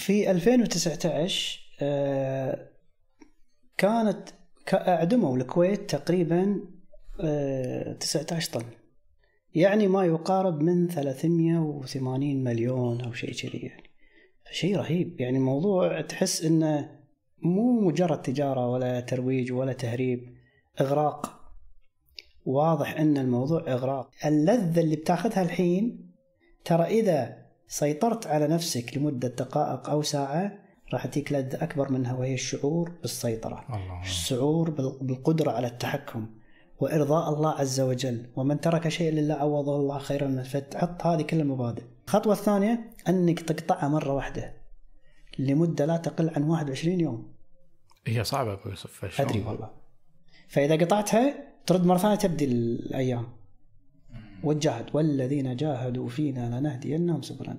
في 2019 آه، كانت أعدموا الكويت تقريبا آه، 19 طن. يعني ما يقارب من 380 مليون أو شيء كذي يعني. شيء رهيب. يعني الموضوع تحس إنه مو مجرد تجارة ولا ترويج ولا تهريب إغراق. واضح إن الموضوع إغراق. اللذة اللي بتاخذها الحين ترى إذا سيطرت على نفسك لمدة دقائق أو ساعة راح تجيك لذة أكبر منها وهي الشعور بالسيطرة. الله. الشعور بال- بالقدرة على التحكم وإرضاء الله عز وجل. ومن ترك شيئا لله عوضه الله خيرا منه فتحط هذه كل المبادئ الخطوة الثانية أنك تقطعها مرة واحدة لمدة لا تقل عن 21 يوم. هي صعبة أبو يوسف؟ أدري والله. فإذا قطعتها ترد مرة ثانية تبدي الأيام. وجاهد والذين جاهدوا فينا لنهدينهم سبلنا.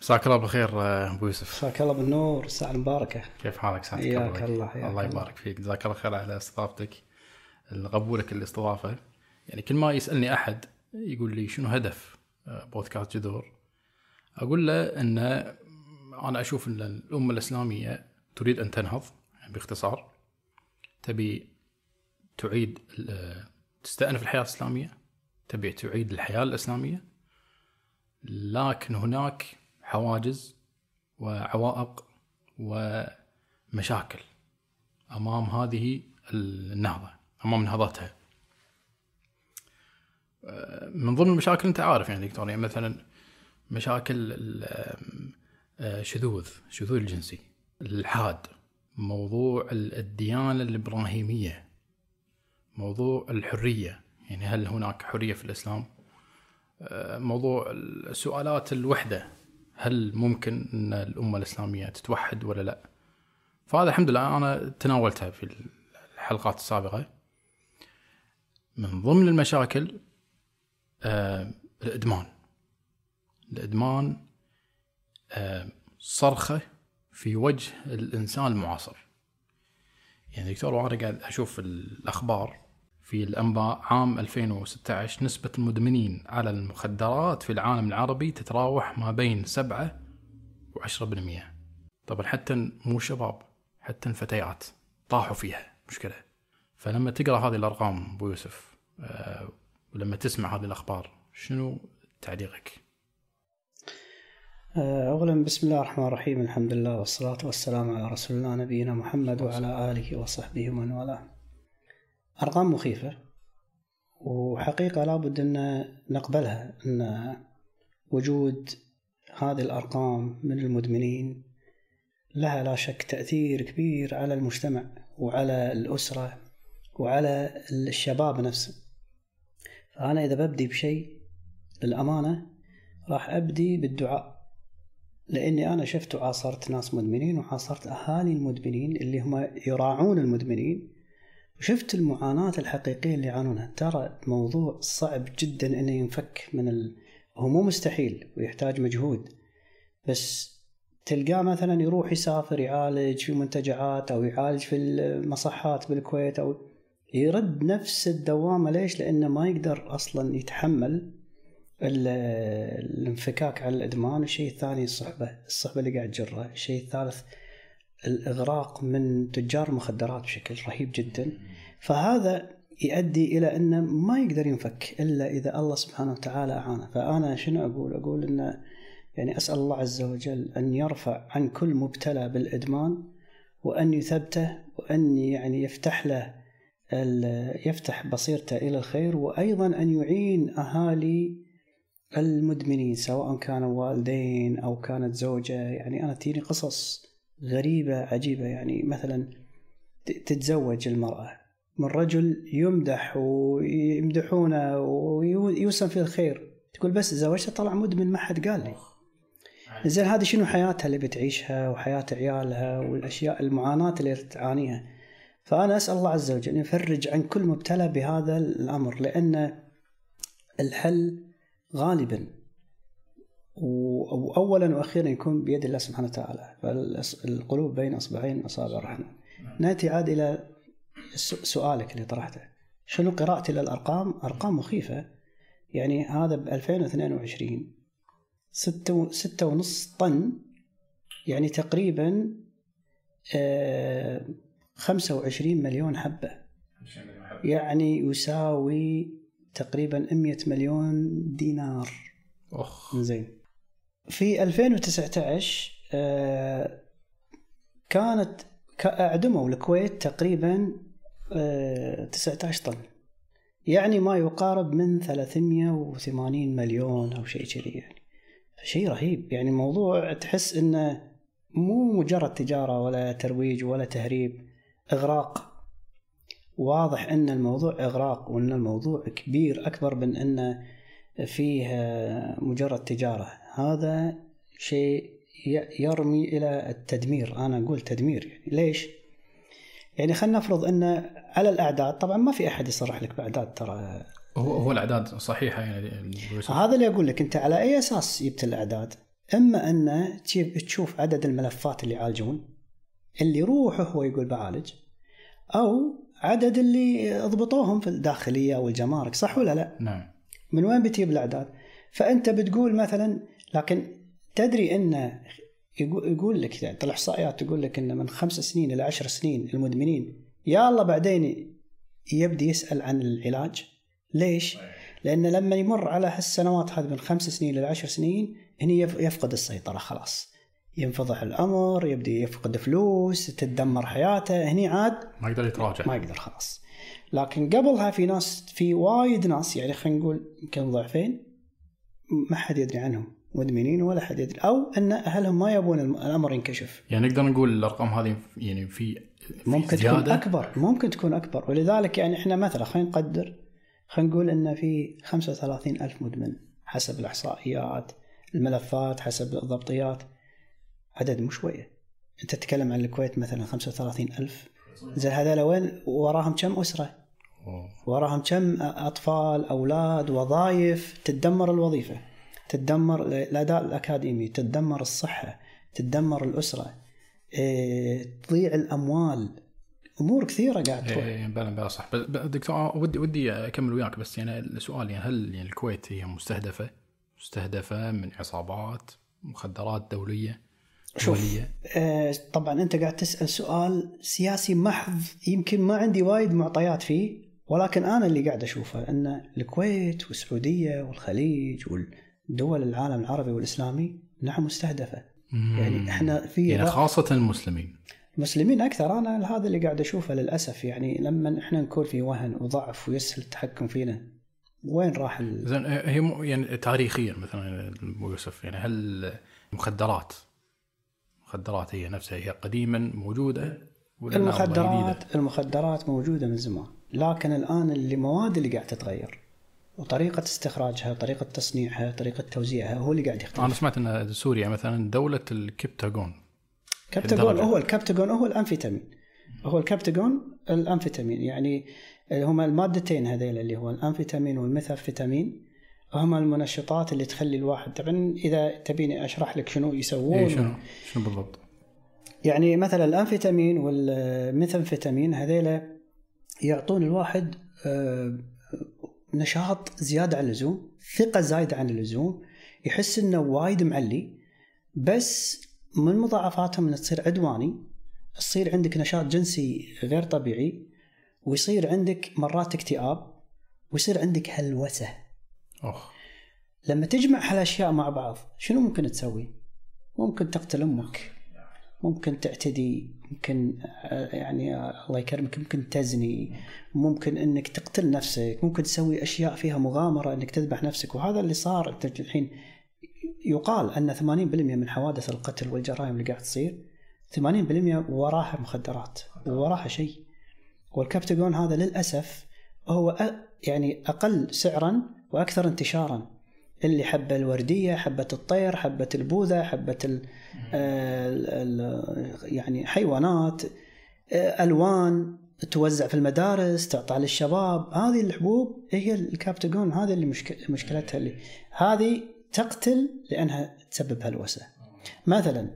مساك الله بالخير آه، أبو يوسف. مساك الله بالنور الساعة المباركة. كيف حالك؟ سعادتك حياك الله حياك الله الله. يبارك فيك. جزاك الله خير على استضافتك قبولك الاستضافة. يعني كل ما يسألني أحد يقول لي شنو هدف آه، بودكاست جذور أقول له أن أنا أشوف أن الأمة الإسلامية تريد أن تنهض يعني باختصار. تبي تعيد تستأنف الحياة الإسلامية تبي تعيد الحياة الإسلامية لكن هناك حواجز وعوائق ومشاكل أمام هذه النهضة أمام نهضتها. آه، من ضمن المشاكل أنت عارف يعني دكتور يعني مثلا مشاكل ال- آه، شذوذ شذوذ الجنسي الالحاد موضوع ال- الديانة الإبراهيمية موضوع الحرية يعني هل هناك حرية في الإسلام آه، موضوع سؤالات الوحدة هل ممكن أن الأمة الإسلامية تتوحد ولا لا؟ فهذا الحمد لله أنا تناولتها في الحلقات السابقة. من ضمن المشاكل آه الإدمان. الإدمان آه صرخة في وجه الإنسان المعاصر. يعني دكتور وأنا قاعد أشوف الأخبار في الأنباء عام 2016 نسبة المدمنين على المخدرات في العالم العربي تتراوح ما بين 7 و10%. طبعا حتى مو شباب حتى الفتيات طاحوا فيها مشكلة. فلما تقرأ هذه الأرقام أبو يوسف آه، ولما تسمع هذه الأخبار شنو تعليقك؟ آه، أولا بسم الله الرحمن الرحيم الحمد لله والصلاة والسلام على رسول الله نبينا محمد وعلى آله وصحبه ومن والاه. أرقام مخيفة وحقيقة لابد أن نقبلها أن وجود هذه الأرقام من المدمنين لها لا شك تأثير كبير على المجتمع وعلى الأسرة وعلى الشباب نفسه. فأنا إذا ببدي بشيء للأمانة راح أبدي بالدعاء. لأني أنا شفت وعاصرت ناس مدمنين وعاصرت أهالي المدمنين اللي هم يراعون المدمنين وشفت المعاناة الحقيقية اللي يعانونها ترى موضوع صعب جدا إنه ينفك من ال... هو مو مستحيل ويحتاج مجهود بس تلقاه مثلا يروح يسافر يعالج في منتجعات أو يعالج في المصحات بالكويت أو يرد نفس الدوامة ليش؟ لأنه ما يقدر أصلا يتحمل الانفكاك على الإدمان الشيء الثاني الصحبة الصحبة اللي قاعد تجرها. الشيء الثالث الإغراق من تجار المخدرات بشكل رهيب جدا. فهذا يؤدي إلى إنه ما يقدر ينفك إلا إذا الله سبحانه وتعالى أعانه. فأنا شنو أقول؟ أقول انه يعني أسأل الله عز وجل أن يرفع عن كل مبتلى بالإدمان وأن يثبته وأن يعني يفتح له يفتح بصيرته إلى الخير وأيضا أن يعين أهالي المدمنين سواء كانوا والدين أو كانت زوجة يعني أنا تجيني قصص غريبة عجيبة. يعني مثلا تتزوج المرأة من رجل يمدح ويمدحونه ويوسم فيه الخير. تقول بس زوجته طلع مدمن ما حد قال لي. زين هذه شنو حياتها اللي بتعيشها وحياة عيالها والأشياء المعاناة اللي تعانيها؟ فأنا أسأل الله عز وجل أن يفرج عن كل مبتلى بهذا الأمر لأن الحل غالبا. و- واولا وأخيرا يكون بيد الله سبحانه وتعالى. فالقلوب بين أصبعين أصابع الرحمن نأتي عاد إلى س- سؤالك اللي طرحته. شنو قراءتي للأرقام؟ أرقام مخيفة. يعني هذا ب 2022 ستة ستة ونص طن. يعني تقريبا آه 25 مليون حبة. يعني يساوي تقريبا 100 مليون دينار. أخ. زين. في 2019 آه، كانت كا- أعدموا الكويت تقريبا آه، 19 طن. يعني ما يقارب من 380 مليون أو شيء كذي يعني. شيء رهيب. يعني الموضوع تحس إنه مو مجرد تجارة ولا ترويج ولا تهريب إغراق. واضح أن الموضوع إغراق وأن الموضوع كبير أكبر من انه فيه مجرد تجارة هذا شيء يرمي إلى التدمير أنا أقول تدمير يعني ليش؟ يعني خلينا نفرض أن على الأعداد طبعا ما في أحد يصرح لك بأعداد ترى هو هو الأعداد صحيحة يعني. هذا اللي أقول لك أنت على أي أساس جبت الأعداد؟ إما أن تشوف عدد الملفات اللي يعالجون اللي يروح هو يقول بعالج أو عدد اللي ضبطوهم في الداخلية والجمارك صح ولا لا؟ نعم من وين بتجيب الأعداد؟ فأنت بتقول مثلا لكن تدري إن يقول لك يعني الاحصائيات تقول لك إن من خمس سنين إلى عشر سنين المدمنين يا الله بعدين يبدي يسأل عن العلاج ليش؟ لأن لما يمر على هالسنوات هذه من خمس سنين إلى عشر سنين هني يف- يفقد السيطرة خلاص ينفضح الأمر يبدي يفقد فلوس تتدمر حياته. هني عاد ما يقدر يتراجع. ما يقدر خلاص. لكن قبلها في ناس في وايد ناس يعني خلينا نقول يمكن ضعفين ما حد يدري عنهم مدمنين ولا حد يدري. أو أن أهلهم ما يبون الأمر ينكشف. يعني نقدر نقول الأرقام هذه يعني في في ممكن تكون زيادة؟ أكبر ممكن تكون أكبر. ولذلك يعني إحنا مثلا خلينا نقدر خلينا نقول إن في 35 ألف مدمن حسب الإحصائيات الملفات حسب الضبطيات. عدد مو شوية. أنت تتكلم عن الكويت مثلا 35 ألف. زين هذول وين وراهم كم؟ أسرة. وراهم كم؟ أطفال أولاد وظائف. تتدمر الوظيفة. تتدمر الاداء الأكاديمي. تتدمر الصحة. تتدمر الأسرة. إيه، تضيع الأموال. أمور كثيرة قاعد تروح. إيه، بلا بلا صح. دكتور آه، ودي ودي أكمل وياك. بس يعني السؤال يعني هل يعني الكويت هي مستهدفة؟ مستهدفة من عصابات مخدرات دولية؟ شوف. آه، طبعا أنت قاعد تسأل سؤال سياسي محض يمكن ما عندي وايد معطيات فيه ولكن أنا اللي قاعد أشوفه إن الكويت والسعودية والخليج والدول العالم العربي والإسلامي نعم مستهدفة. يعني إحنا في يعني خاصة المسلمين. مسلمين أكثر أنا هذا اللي قاعد أشوفه للأسف. يعني لما إحنا نكون في وهن وضعف ويسهل التحكم فينا وين راح ال... زين هي يعني تاريخيا مثلا أبو يوسف يعني هل المخدرات المخدرات هي نفسها هي قديما موجودة؟ المخدرات المخدرات موجودة من زمان لكن الآن المواد اللي قاعد تتغير وطريقة استخراجها طريقه تصنيعها طريقه توزيعها هو اللي قاعد أنا يختلف سمعت إن سوريا مثلا دولة الكبتاغون كابتاجون الدرجة. هو الكابتاجون هو الأمفيتامين هو الكابتاجون الأمفيتامين يعني هما المادتين هذيل اللي هو الأمفيتامين والميثامفيتامين هما المنشطات اللي تخلي الواحد طبعا إذا تبيني أشرح لك شنو يسوون. إيه شنو؟ شنو بالضبط؟ يعني مثلا الامفيتامين والميثامفيتامين هذيلا يعطون الواحد آه، نشاط زيادة عن اللزوم ثقة زايدة عن اللزوم يحس إنه وايد معلي بس من مضاعفاتهم إنه تصير عدواني تصير عندك نشاط جنسي غير طبيعي ويصير عندك مرات اكتئاب ويصير عندك هلوسة. أخ. لما تجمع هالأشياء مع بعض شنو ممكن تسوي؟ ممكن تقتل أمك. ممكن تعتدي ممكن آه، يعني آه، الله يكرمك ممكن تزني. ممكن إنك تقتل نفسك. ممكن تسوي أشياء فيها مغامرة إنك تذبح نفسك. وهذا اللي صار أنت الحين. يقال أن 80% من حوادث القتل والجرائم اللي قاعد تصير 80% وراها مخدرات وراها شيء. والكابتاجون هذا للأسف هو يعني أقل سعرا وأكثر انتشارا. اللي حبه الوردية حبه الطير حبه البوذا حبه ال ال يعني حيوانات آه، ألوان توزع في المدارس تعطى للشباب. هذه الحبوب هي الكابتاجون هذه اللي مشك... مشكلتها اللي هذه تقتل لأنها تسبب هلوسة. مثلا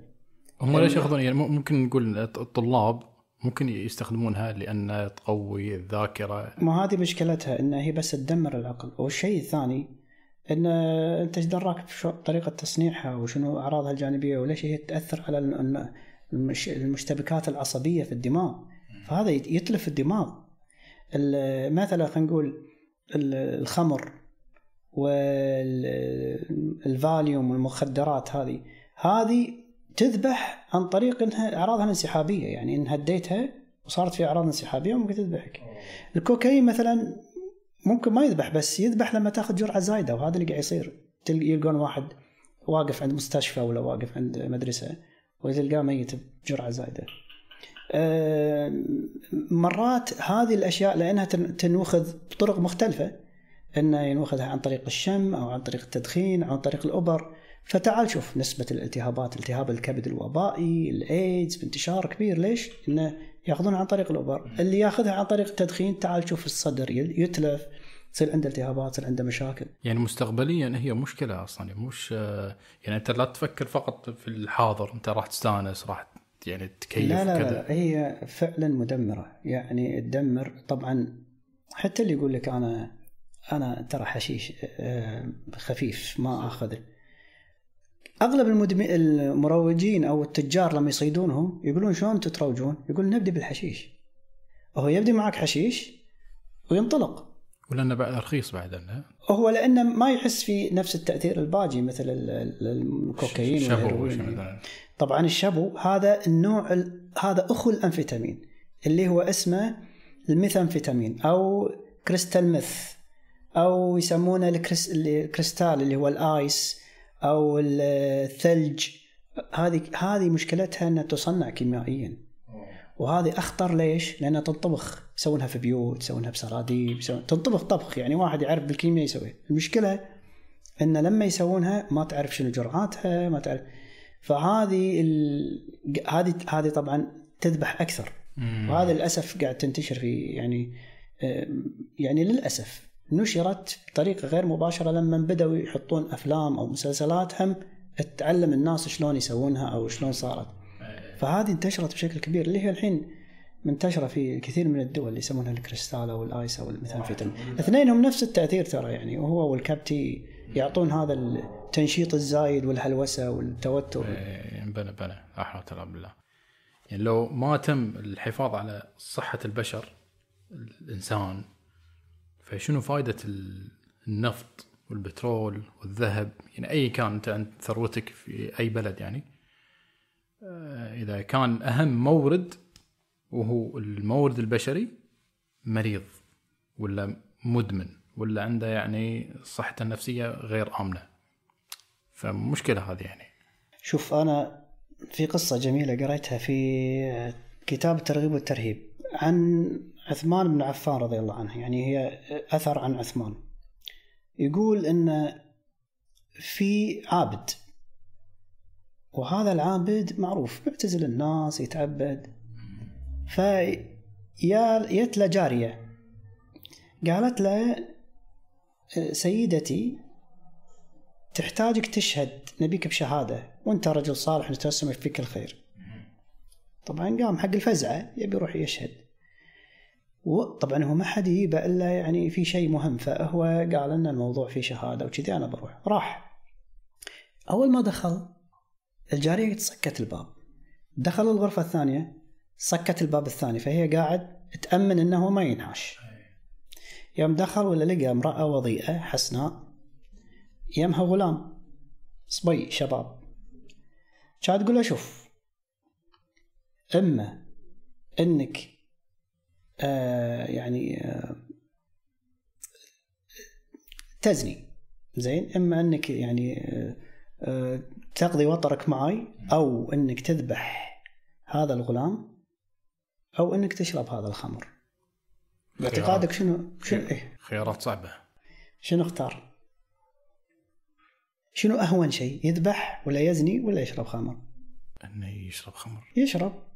هم ليش ياخذون يعني مم- ممكن نقول الطلاب ممكن يستخدمونها لأن تقوي الذاكرة. ما هذه مشكلتها انها هي بس تدمر العقل. والشيء الثاني إن أنت إيش دراك بطريقه تصنيعها وشنو أعراضها الجانبية وليش هي تأثر على ال- الم- المش- المشتبكات العصبية في الدماغ. فهذا يت- يتلف الدماغ. ال- مثلا خلينا نقول ال- الخمر والفاليوم والمخدرات هذه. هذه تذبح عن طريق إنها أعراضها الانسحابيه يعني ان هديتها وصارت في أعراض انسحابية ممكن تذبحك. الكوكايين مثلا ممكن ما يذبح بس يذبح لما تأخذ جرعة زايدة وهذا اللي قاعد يصير يلقون واحد واقف عند مستشفى ولا واقف عند مدرسة وتلقاه ميت بجرعة زايدة. مرات هذه الأشياء لأنها تن- تنوخذ بطرق مختلفة إنه ينوخذها عن طريق الشم أو عن طريق التدخين أو عن طريق الأبر فتعال شوف نسبة الالتهابات التهاب الكبد الوبائي الايدز بانتشار كبير. ليش؟ إنه ياخذونها عن طريق الابر اللي يأخذها عن طريق التدخين تعال شوف الصدر يتلف يصير عنده التهابات يصير عنده مشاكل. يعني مستقبليا هي مشكلة أصلا. يعني مش يعني أنت لا تفكر فقط في الحاضر. أنت راح تستأنس راح يعني تكيف لا لا, كذا. لا هي فعلا مدمرة. يعني تدمر. طبعا حتى اللي يقول لك أنا أنا ترى حشيش آه، خفيف ما اخذه أغلب. المروجين أو التجار لما يصيدونهم يقولون شلون تتروجون؟ يقول نبدي بالحشيش هو يبدي معك حشيش وينطلق ولأنه بعد رخيص بعد؟ هو لأنه ما يحس في نفس التأثير الباجي مثل ال- ال- الكوكايين مثلا طبعا الشبو هذا النوع ال- هذا أخو الامفيتامين اللي هو اسمه الميثامفيتامين أو crystal meth أو يسمونه الكريس- الكريستال اللي هو ال ice أو الثلج. هذه هذه مشكلتها إنها تصنع كيميائيا. وهذه أخطر ليش؟ لأنها تنطبخ. يسوونها في بيوت يسوونها بسراديب يسوون تنطبخ طبخ. يعني واحد يعرف بالكيمياء يسويها. المشكلة إن لما يسوونها ما تعرف شنو جرعاتها ما تعرف. فهذه ال... هذه هذه طبعا تذبح أكثر. وهذا للأسف قاعد تنتشر في يعني يعني للأسف. نشرت بطريقة غير مباشرة لما بدأوا يحطون أفلام أو مسلسلات هم تعلم الناس شلون يسوونها أو شلون صارت. فهذه انتشرت بشكل كبير اللي هي الحين منتشرة في كثير من الدول اللي يسمونها الكريستال أو الآيس أو الميثامفيتامين اثنينهم نفس التأثير ترى يعني وهو والكابتي يعطون هذا التنشيط الزايد والهلوسة والتوتر. إيه، بنى بنى لا حول ولا بالله. يعني لو ما تم الحفاظ على صحة البشر الإنسان فشنو فائدة ال- النفط والبترول والذهب؟ يعني أي كان أنت عند ثروتك في أي بلد يعني. آه، إذا كان أهم مورد وهو المورد البشري مريض ولا مدمن ولا عنده يعني صحته النفسية غير آمنة. فمشكلة هذه يعني. شوف أنا في قصة جميلة قريتها في كتاب الترغيب والترهيب عن عثمان بن عفان رضي الله عنه يعني هي أثر عن عثمان. يقول إن في عابد وهذا العابد معروف معتزل الناس يتعبد. فيا يت له جارية قالت له سيدتي تحتاجك تشهد نبيك بشهادة وأنت رجل صالح نتوسم فيك الخير. طبعا قام حق الفزعة يبي يروح يشهد. وطبعا هو ما حد يجيبه إلا يعني في شيء مهم فهو قال إن الموضوع فيه شهادة وكذي أنا بروح. راح. أول ما دخل الجارية سكت الباب. دخل الغرفة الثانية سكت الباب الثاني فهي قاعد تأمن إنه ما ينعاش يوم دخل ولا لقى امرأة وضيئة حسناء. يمها غلام. صبي شباب. كانت تقول له شوف إما إنك يعني آه تزني. زين؟ إما إنك يعني آه آه تقضي وطرك معي أو إنك تذبح هذا الغلام أو إنك تشرب هذا الخمر. باعتقادك شنو؟ شنو؟ إيه؟ خيارات صعبة. شنو اختار؟ شنو أهون شيء؟ يذبح ولا يزني ولا يشرب خمر؟ إنه يشرب خمر. يشرب.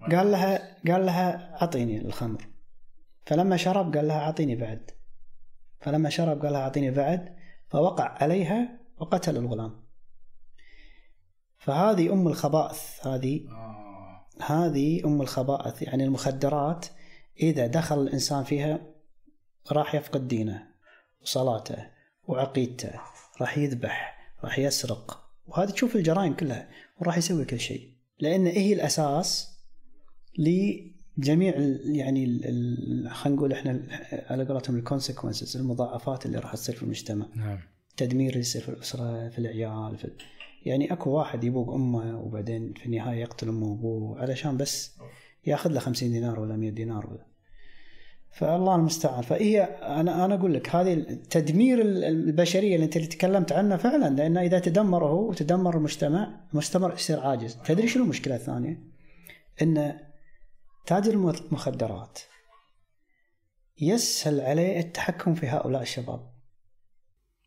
قال لها قال لها أعطيني الخمر. فلما شرب قال لها أعطيني بعد. فلما شرب قال لها أعطيني بعد فوقع عليها وقتل الغلام. فهذه أم الخبائث هذه هذه أم الخبائث يعني المخدرات إذا دخل الإنسان فيها راح يفقد دينه وصلاته وعقيدته راح يذبح راح يسرق. وهذا تشوف الجرائم كلها وراح يسوي كل شيء. لأن هي الأساس لجميع يعني خلينا نقول إحنا على قولتهم الكونسيكونسز المضاعفات اللي راح تصير في المجتمع. نعم. التدمير اللي يصير في الأسرة في العيال في يعني أكو واحد يبوق أمه وبعدين في النهاية يقتل أمه وأبوه علشان بس ياخذ له 50 دينار ولا 100 دينار ولا. فالله المستعان. فهي أنا أنا أقول لك هذه تدمير البشرية اللي أنت اللي تكلمت عنه فعلا لأنه إذا تدمر هو وتدمر المجتمع المجتمع يصير عاجز. تدري شنو المشكلة الثانية؟ ان تاجر المخدرات يسهل عليه التحكم في هؤلاء الشباب.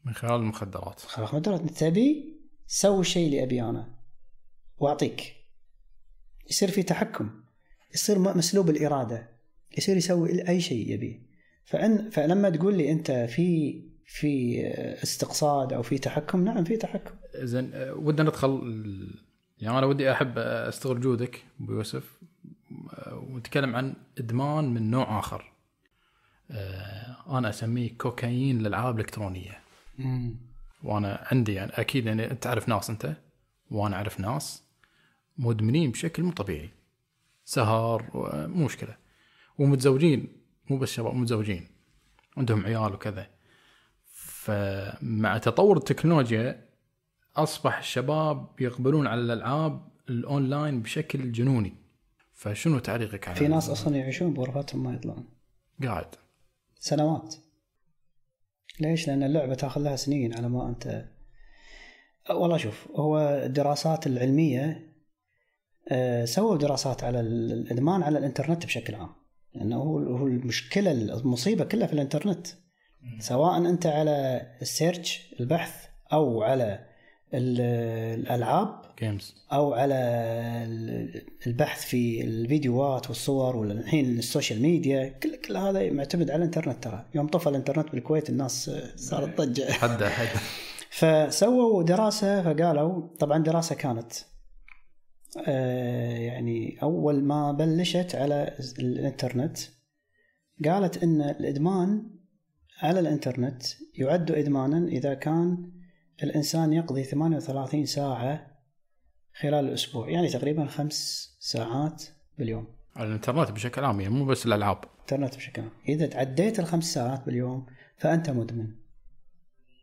من خلال المخدرات. خلاص مخدرات إنت تبي سوي الشيء اللي ابي أنا. وأعطيك. يصير في تحكم. يصير مسلوب الإرادة. يصير يسوي أي شيء يبيه. فأن فلما تقول لي أنت في في استقصاد أو في تحكم نعم في تحكم. زين آه، ودنا ندخل يعني أنا ودي أحب أستغل جودك أبو يوسف. آه، ونتكلم عن إدمان من نوع آخر. آه، أنا أسميه كوكايين الالعاب الإلكترونية. وأنا عندي يعني أكيد يعني أنت تعرف ناس أنت وأنا أعرف ناس مدمنين بشكل مو طبيعي. سهر مو مشكلة. ومتزوجين مو بس شباب متزوجين. عندهم عيال وكذا. فمع تطور التكنولوجيا أصبح الشباب يقبلون على الألعاب الأونلاين بشكل جنوني. فشنو تعليقك على في ناس أصلا يعيشون بغرفتهم ما يطلعون. قاعد. سنوات. ليش؟ لأن اللعبة تأخذ لها سنين على ما أنت والله شوف هو الدراسات العلمية آه، سووا دراسات على ال- الإدمان على الإنترنت بشكل عام. لأنه هو هو المشكلة المصيبة كلها في الإنترنت. سواء أنت على ال search البحث أو على ال- الألعاب games أو على ال- البحث في الفيديوهات والصور ولا الحين ال social media كل كل هذا معتمد على الإنترنت ترى. يوم طفى الإنترنت بالكويت الناس صارت ضجه حد حد. فسووا دراسة فقالوا طبعا دراسة كانت آه، يعني أول ما بلشت على الإنترنت قالت إن الإدمان على الإنترنت يعد ادمانا إذا كان الإنسان يقضي 38 ساعة خلال الأسبوع يعني تقريبا خمس ساعات باليوم. على الإنترنت بشكل عام يعني مو بس الألعاب. انترنت بشكل عام. إذا تعديت الخمس ساعات باليوم فأنت مدمن.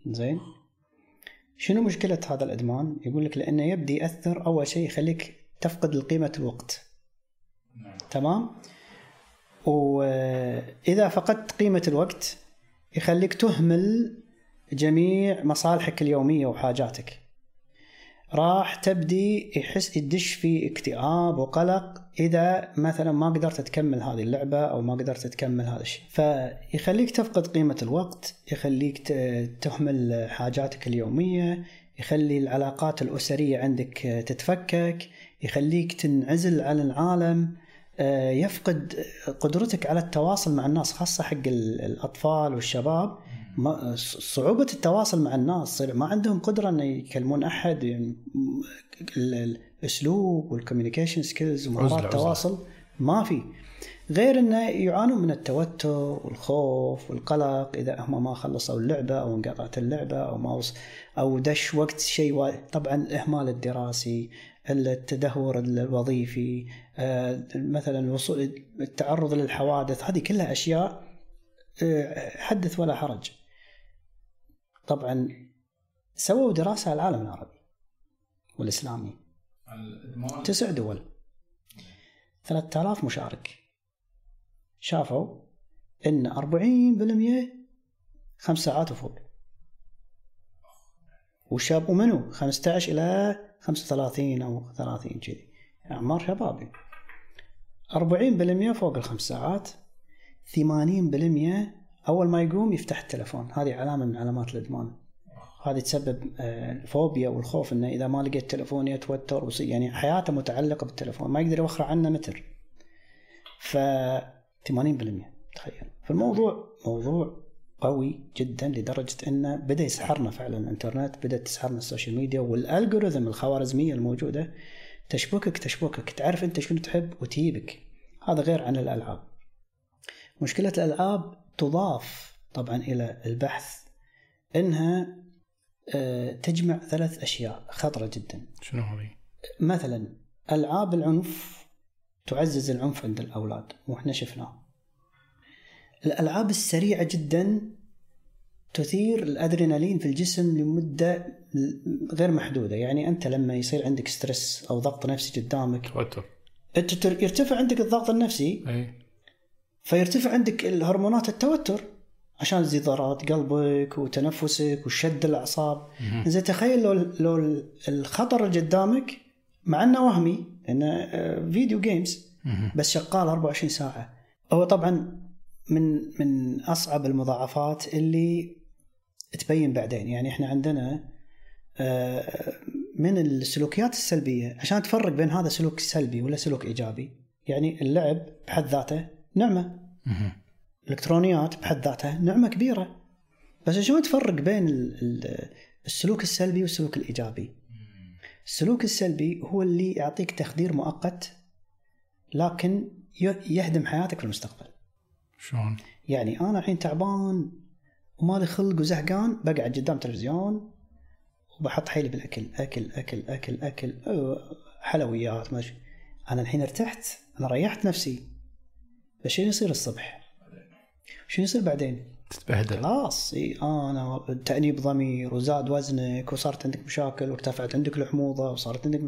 زين؟ شنو مشكلة هذا الإدمان؟ يقول لك لأنه يبدي يأثر أول شيء يخليك تفقد قيمة الوقت. تمام؟ وإذا فقدت قيمة الوقت يخليك تهمل جميع مصالحك اليومية وحاجاتك. راح تبدي يحس يدش في اكتئاب وقلق إذا مثلا ما قدرت تكمل هذه اللعبة أو ما قدرت تكمل هذا الشيء. فيخليك تفقد قيمة الوقت يخليك تهمل حاجاتك اليومية يخلي العلاقات الأسرية عندك تتفكك يخليك تنعزل عن العالم آه، يفقد قدرتك على التواصل مع الناس خاصة حق ال- الأطفال والشباب. صعوبة التواصل مع الناس ما عندهم قدرة ان يكلمون أحد يعني ال- الأسلوب وال communication skills ومهارات. التواصل ما في غير إنه يعانون من التوتر والخوف والقلق إذا هم ما خلصوا اللعبة أو انقطعت اللعبة أو ما وص... أو دش وقت شيء و... طبعا الاهمال الدراسي التدهور الوظيفي آه، مثلا الوصول التعرض للحوادث هذه كلها أشياء آه، حدث ولا حرج طبعا سووا دراسة على العالم العربي والإسلامي. تسع دول. 3000 مشارك. شافوا إن 40% خمس ساعات وفوق. والشاب ومنو 15 إلى 35 أو 30 كذي. أعمار شبابي. 40% فوق الخمس ساعات. 80% أول ما يقوم يفتح التلفون. هذه علامة من علامات الإدمان. هذه تسبب آه، الفوبيا والخوف إنه إذا ما لقيت تلفون يتوتر يعني حياته متعلقة بالتلفون. ما يقدر يوخر عنه متر. ف 80% تخيل. فالموضوع موضوع قوي جدا لدرجة انه بدأ يسحرنا فعلا. الإنترنت بدأ تسحرنا ال social media وال algorithm الخوارزمية الموجودة تشبكك تشبكك. تعرف أنت شنو تحب وتجيبك هذا غير عن الألعاب. مشكلة الألعاب تضاف طبعا إلى البحث إنها آه، تجمع ثلاث أشياء خطرة جدا. شنو هذه؟ مثلا ألعاب العنف تعزز العنف عند الأولاد وإحنا شفناه. الألعاب السريعة جدا تثير الأدرينالين في الجسم لمدة غير محدودة. يعني أنت لما يصير عندك ستريس أو ضغط نفسي قدامك توتر. يرتفع عندك الضغط النفسي اي فيرتفع عندك الهرمونات التوتر عشان ضربات قلبك وتنفسك وشد الأعصاب. زين تخيل لو لو الخطر اللي قدامك مع إنه وهمي إنه آه، فيديو جيمز. بس شغال 24 ساعة. هو طبعا من من أصعب المضاعفات اللي تبين بعدين. يعني إحنا عندنا آه، من السلوكيات السلبية عشان تفرق بين هذا سلوك سلبي ولا سلوك إيجابي يعني اللعب بحد ذاته نعمة. الالكترونيات بحد ذاتها نعمة كبيرة بس شلون تفرق بين ال- ال- السلوك السلبي والسلوك الإيجابي السلوك السلبي هو اللي يعطيك تخدير مؤقت لكن يهدم حياتك في المستقبل شلون؟ يعني أنا الحين تعبان ومالي خلق وزهقان بقعد قدام تلفزيون وبحط حيلي بالأكل أكل أكل أكل أكل حلويات ما أدري. أنا الحين ارتحت أنا ريحت نفسي بس شنو يصير الصبح؟ شنو يصير بعدين؟ تتبهدل خلاص إي أنا تأنيب ضمير وزاد وزنك وصارت عندك مشاكل وارتفعت عندك الحموضة وصارت عندك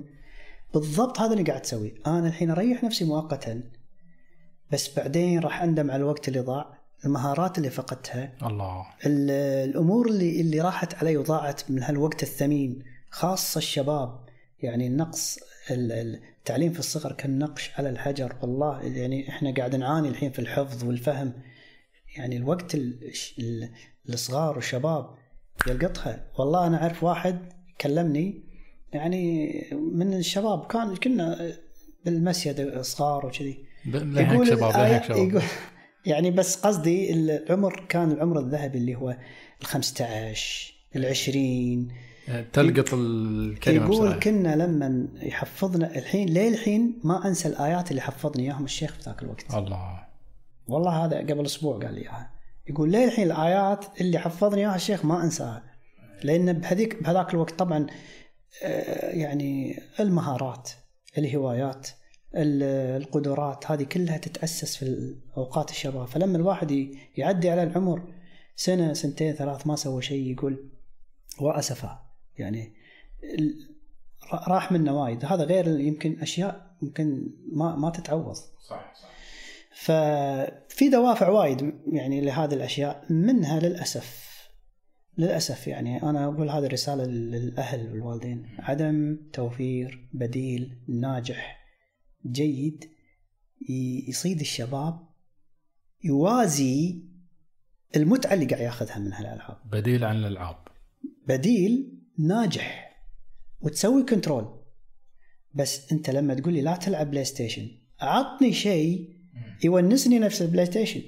بالضبط هذا اللي قاعد تسويه أنا الحين أريح نفسي مؤقتا بس بعدين راح أندم على الوقت اللي ضاع المهارات اللي فقدتها الله ال- الأمور اللي اللي راحت علي وضاعت من هالوقت الثمين خاصة الشباب يعني النقص ال- ال- التعليم في الصغر كالنقش على الحجر. والله يعني إحنا قاعد نعاني الحين في الحفظ والفهم. يعني الوقت ال- ال- الصغار والشباب يلقطها. والله أنا أعرف واحد كلمني يعني من الشباب كان كنا بالمسجد صغار وكذي. لهيك شباب الآية- شباب. يقول يعني بس قصدي العمر كان العمر الذهبي اللي هو ال 15 ال 20 تلقط الكلمة يقول بسرعة. كنا لما يحفظنا الحين ليه الحين ما أنسى الآيات اللي حفظني إياهم الشيخ في ذاك الوقت. الله. والله هذا قبل أسبوع قال لي إياها. يقول ليه الحين الآيات اللي حفظني إياها الشيخ ما انساها لأن بهذيك بهذاك الوقت طبعا آه، يعني المهارات الهوايات ال- القدرات هذه كلها تتأسس في اوقات الشباب. فلما الواحد يعدي على العمر سنة سنتين ثلاث ما سوى شيء يقول واسفا يعني راح منه وايد. هذا غير يمكن أشياء يمكن ما ما تتعوض. صح صح. ففي دوافع وايد يعني لهذه الأشياء منها للأسف. للأسف يعني أنا أقول هذه الرساله للأهل والوالدين. عدم توفير بديل ناجح جيد يصيد الشباب يوازي المتعه اللي قاعد ياخذها من هالألعاب. بديل عن الألعاب. بديل ناجح. وتسوي control بس انت لما تقول لي لا تلعب PlayStation عطني شيء يونسني نفس ال PlayStation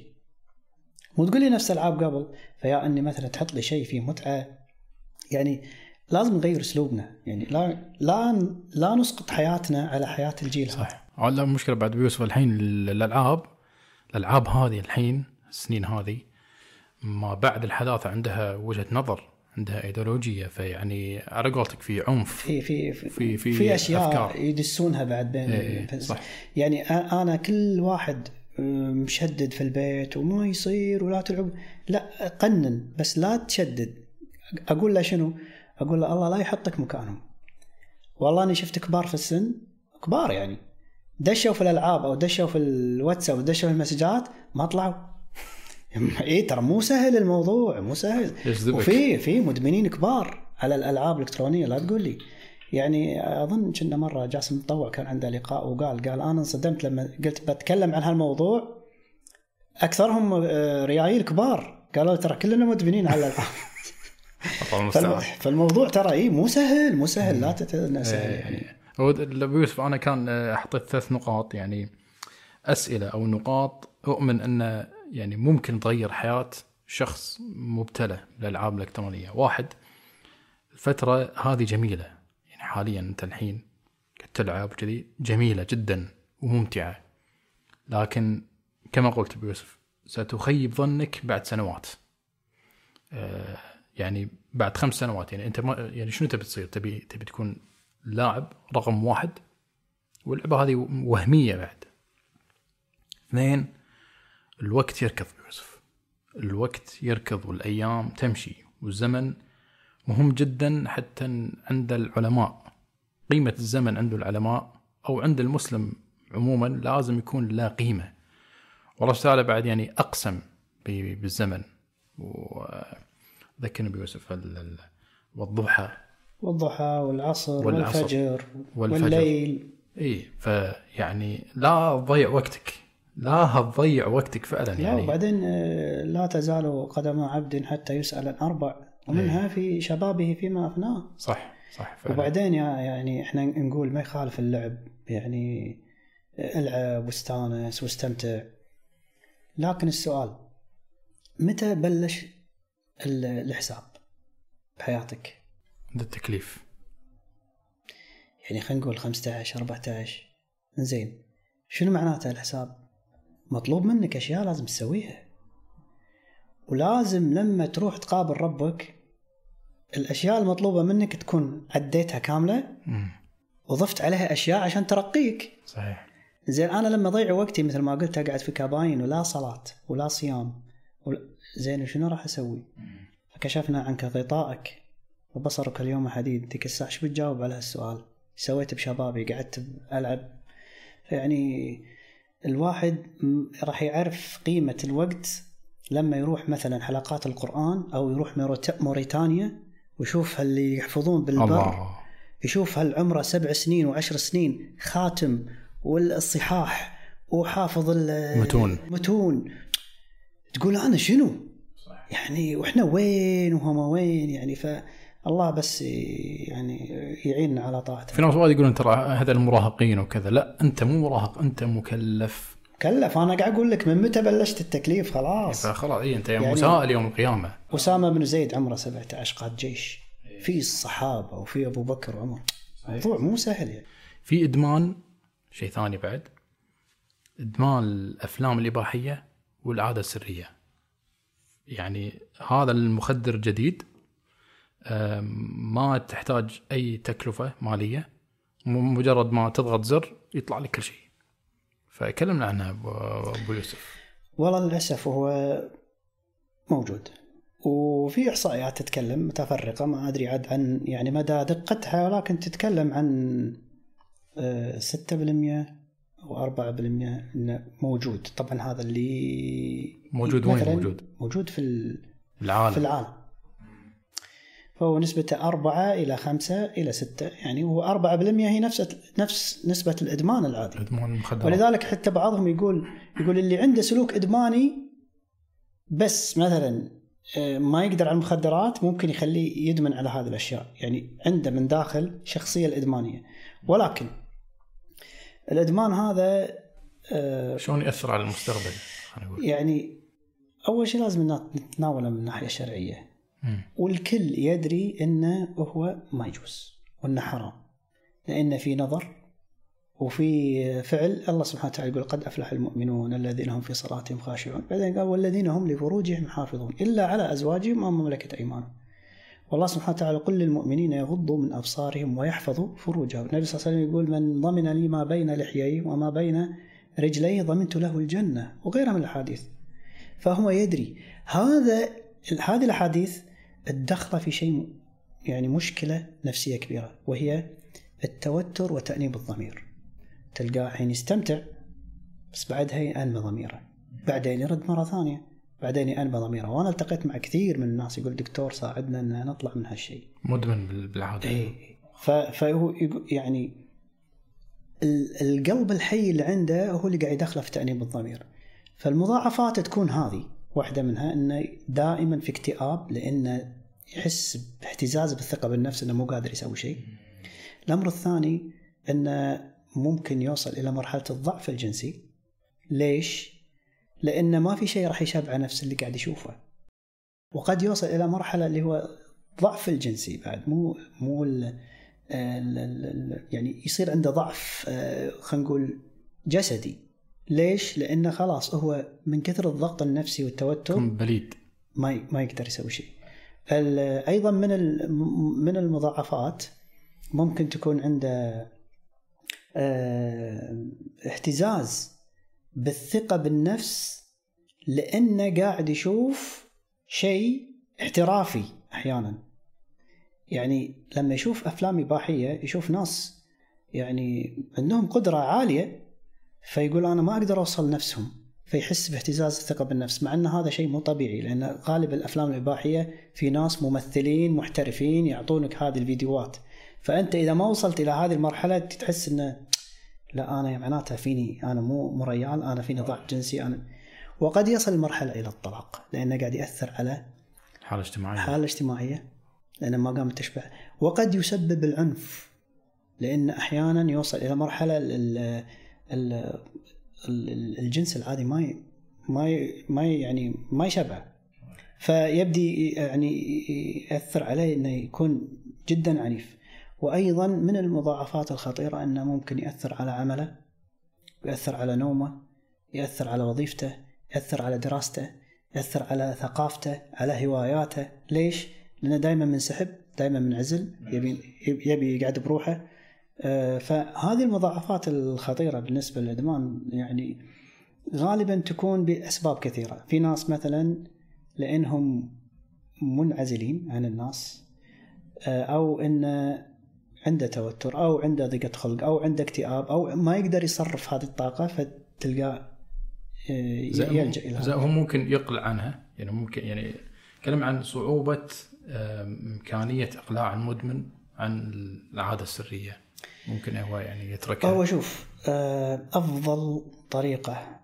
مو تقول لي نفس ألعاب قبل فيا إني مثلا تحط لي شيء فيه متعة. يعني لازم نغير أسلوبنا. يعني لا لا لا نسقط حياتنا على حياة الجيل هذا. صح على المشكلة بعد بيوسف. الحين ال- الألعاب الألعاب هذه الحين السنين هذه ما بعد الحداثة عندها وجهة نظر. عندها إيديولوجية فيعني على قولتك في عنف في في في, في- في أشياء أفكار. يدسونها بعد بين إيه، بس- صح. يعني أنا كل واحد مشدد في البيت وما يصير ولا تلعب لا قنن بس لا تشدد أقول له شنو؟ أقول له الله لا يحطك مكانهم والله اني شفت كبار في السن كبار يعني دشوا في الألعاب أو دشوا في الواتساب ودشوا في المسجات ما طلعوا إيه ترى مو سهل الموضوع مو سهل. وفي في مدمنين كبار على الألعاب الإلكترونية لا تقول لي. يعني أظن كنا مرة جاسم مطوع كان عنده لقاء وقال قال أنا انصدمت لما قلت بتكلم عن هالموضوع. أكثرهم آه، ريايل كبار قالوا ترى كلنا مدمنين على الألعاب. فالموضوع ترى اي مو سهل مو سهل لا تتنى سهل. يعني إيه. هو يوسف أنا كان آه، حطيت ثلاث نقاط. يعني أسئلة أو نقاط أؤمن أن يعني ممكن تغير حياة شخص مبتلى بالالعاب الإلكترونية. واحد الفترة هذه جميلة. يعني حاليا أنت الحين تلعب كذي جميلة جدا وممتعة. لكن كما قلت أبو يوسف ستخيب ظنك بعد سنوات. آه، يعني بعد خمس سنوات. يعني أنت ما يعني شنو تبي تصير؟ تبي تبي تكون لاعب رقم واحد؟ واللعبة هذه وهمية بعد. اثنين الوقت يركض يوسف. الوقت يركض والأيام تمشي والزمن مهم جدا حتى عند العلماء قيمة الزمن عند العلماء أو عند المسلم عموما لازم يكون له قيمة. والله تعالى بعد يعني أقسم ب- بالزمن وذكرني بيوسف ال- ال- والضحى والضحى والعصر, والعصر. والفجر, والفجر. والليل اي فيعني لا تضيع وقتك لا تضيع وقتك فعلا لا يعني. وبعدين آه، لا تزال قدم عبد حتى يسأل عن أربع ومنها في شبابه فيما أفناه. صح صح فعلا. وبعدين يا يعني إحنا نقول ما يخالف اللعب يعني العب واستانس واستمتع. لكن السؤال متى بلش ال- الحساب بحياتك؟ عند التكليف. يعني خلينا نقول 15 14 زين. شنو معناته الحساب؟ مطلوب منك أشياء لازم تسويها ولازم لما تروح تقابل ربك الأشياء المطلوبة منك تكون عديتها كاملة. وضفت عليها أشياء عشان ترقيك صحيح زين أنا لما أضيع وقتي مثل ما قلت أقعد في كاباين ولا صلاة ولا صيام ولا زين شنو راح أسوي؟ فكشفنا عنك غطائك وبصرك اليوم حديد ذيك الساعة إيش بتجاوب على هالسؤال؟ سويت بشبابي قعدت العب يعني الواحد راح يعرف قيمة الوقت لما يروح مثلا حلقات القرآن أو يروح موريت- موريتانيا ويشوف اللي يحفظون بالبر الله يشوف هل عمره سبع سنين وعشر سنين خاتم والصحاح وحافظ ال- متون. متون تقول أنا شنو؟ يعني وإحنا وين وهم وين يعني فالله بس يعني يعيننا على طاعته. في ناس وايد يقولون ترى هذا المراهقين وكذا. لا انت مو مراهق انت مكلف. كلف. أنا قاعد أقول لك من متى بلشت التكليف؟ خلاص. فخلاص اي أنت يعني يعني- مسائل يوم القيامة. أسامة بن زيد عمره 17 قاد جيش. في الصحابة وفي أبو بكر وعمر. موضوع مو سهل يعني. في إدمان شيء ثاني بعد. إدمان الأفلام الإباحية والعادة السرية. يعني هذا المخدر جديد أم، ما تحتاج أي تكلفة مالية. مجرد ما تضغط زر يطلع لك كل شيء. فكلمنا عنها ابو يوسف. والله للأسف هو موجود. وفي إحصائيات تتكلم متفرقة ما أدري عاد عن يعني مدى دقتها ولكن تتكلم عن آه، 6% أو 4% إنه موجود. طبعا هذا اللي موجود وين موجود؟ موجود في ال- في العالم. العالم. فهو نسبته أربعة إلى خمسة إلى ستة. يعني هو أربعة بالمئة هي نفس نفس نسبة الإدمان العادي. ادمان المخدرات. ولذلك حتى بعضهم يقول يقول اللي عنده سلوك إدماني بس مثلا آه، ما يقدر على المخدرات ممكن يخليه يدمن على هذه الأشياء. يعني عنده من داخل شخصية الإدمانية. ولكن الإدمان هذا آه، شلون يأثر على المستقبل؟ يعني أول شيء لازم نتناوله من الناحية الشرعية. والكل يدري إنه هو ما يجوز وإنه حرام. لأن في نظر وفي فعل الله سبحانه وتعالى يقول قد أفلح المؤمنون الذين هم في صلاتهم خاشعون. بعدين قال والذين هم لفروجهم حافظون. إلا على أزواجهم أو مملكة أيمانهم. والله سبحانه وتعالى قل للمؤمنين يغضوا من أبصارهم ويحفظوا فروجهم. النبي صلى الله عليه وسلم يقول من ضمن لي ما بين لحييه وما بين رجليه ضمنت له الجنة وغيرها من الأحاديث. فهو يدري هذا هذه الأحاديث الدخلة في شيء يعني مشكلة نفسية كبيرة وهي التوتر وتأنيب الضمير. تلقاه حين يستمتع بس بعدها يأنب ضميره. بعدين يرد مرة ثانية بعدين يأنب ضميره. وأنا التقيت مع كثير من الناس يقول دكتور ساعدنا إن نطلع من هالشيء. مدمن بال- بالعاده اي فهو يعني ال- القلب الحي اللي عنده هو اللي قاعد يدخله في تأنيب الضمير. فالمضاعفات تكون هذه. واحدة منها إنه دائما في اكتئاب لأنه يحس باهتزاز بالثقة بالنفس إنه مو قادر يسوي شيء. الأمر الثاني إنه ممكن يوصل إلى مرحلة الضعف الجنسي. ليش؟ لأنه ما في شيء راح يشبع نفس اللي قاعد يشوفه. وقد يوصل إلى مرحلة اللي هو ضعف الجنسي بعد. مو مو ال ال ال يعني يصير عنده ضعف آه، خلينا نقول جسدي. ليش؟ لأنه خلاص هو من كثر الضغط النفسي والتوتر بليد. ما ما يقدر يسوي شيء. أيضا من من المضاعفات ممكن تكون عنده آه، اهتزاز بالثقة بالنفس لأنه قاعد يشوف شيء احترافي أحيانا. يعني لما يشوف أفلام إباحية يشوف ناس يعني عندهم قدرة عالية فيقول أنا ما أقدر أوصل نفسهم فيحس باهتزاز الثقه بالنفس مع إن هذا شيء مو طبيعي لأن غالب الأفلام الإباحية في ناس ممثلين محترفين يعطونك هذه الفيديوهات. فأنت إذا ما وصلت إلى هذه المرحلة تحس إنه لا أنا معناتها فيني أنا مو مو ريال أنا فيني ضعف جنسي أنا وقد يصل المرحلة إلى الطلاق لأنه قاعد يأثر على حالة اجتماعية. حالة اجتماعية لأنه ما قامت تشبع وقد يسبب العنف لأن أحيانا يوصل إلى مرحلة الجنس العادي ما ي- ما ي- ما ي- يعني ما يشبع. فيبدي يعني يأثر عليه إنه يكون جدا عنيف. وأيضا من المضاعفات الخطيرة إنه ممكن يأثر على عمله يأثر على نومه يأثر على وظيفته يأثر على دراسته يأثر على ثقافته على هواياته. ليش؟ لأنه دائما منسحب دائما منعزل يبي يبي يقعد بروحه فهذه المضاعفات الخطيرة بالنسبة للإدمان يعني غالبا تكون بأسباب كثيرة. في ناس مثلا لأنهم منعزلين عن الناس آه، أو انه عنده توتر أو عنده ضيقة خلق أو عنده اكتئاب أو ما يقدر يصرف هذه الطاقة فتلقاه آه، زي يلجأ إلى زي هذا. هو ممكن يقلع عنها. يعني ممكن يعني كلام عن صعوبة آم، إمكانية إقلاع المدمن عن العادة السرية. ممكن هو يعني يتركها. هو شوف آه، أفضل طريقة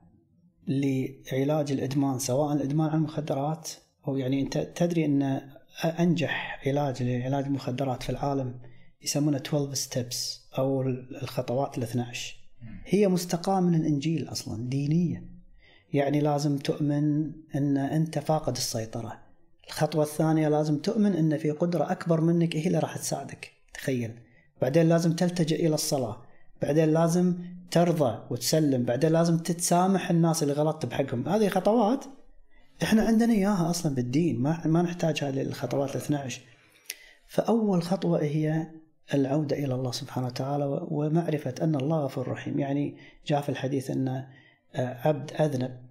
لعلاج الإدمان سواء الإدمان على المخدرات أو يعني أنت تدري أن أنجح علاج لعلاج المخدرات في العالم يسمونه 12 ستيبس أو الخطوات ال 12 هي مستقاة من الإنجيل أصلا دينية. يعني لازم تؤمن أن أنت فاقد السيطرة. الخطوة الثانية لازم تؤمن أن في قدرة أكبر منك هي اللي راح تساعدك. تخيل. بعدين لازم تلتجئ إلى الصلاة. بعدين لازم ترضى وتسلم. بعدين لازم تتسامح الناس اللي غلطت بحقهم. هذه خطوات إحنا عندنا إياها أصلا بالدين. ما ما نحتاجها للخطوات ال 12 فأول خطوة هي العودة إلى الله سبحانه وتعالى ومعرفة أن الله غفور رحيم. يعني جاء في الحديث أن آه، عبد أذنب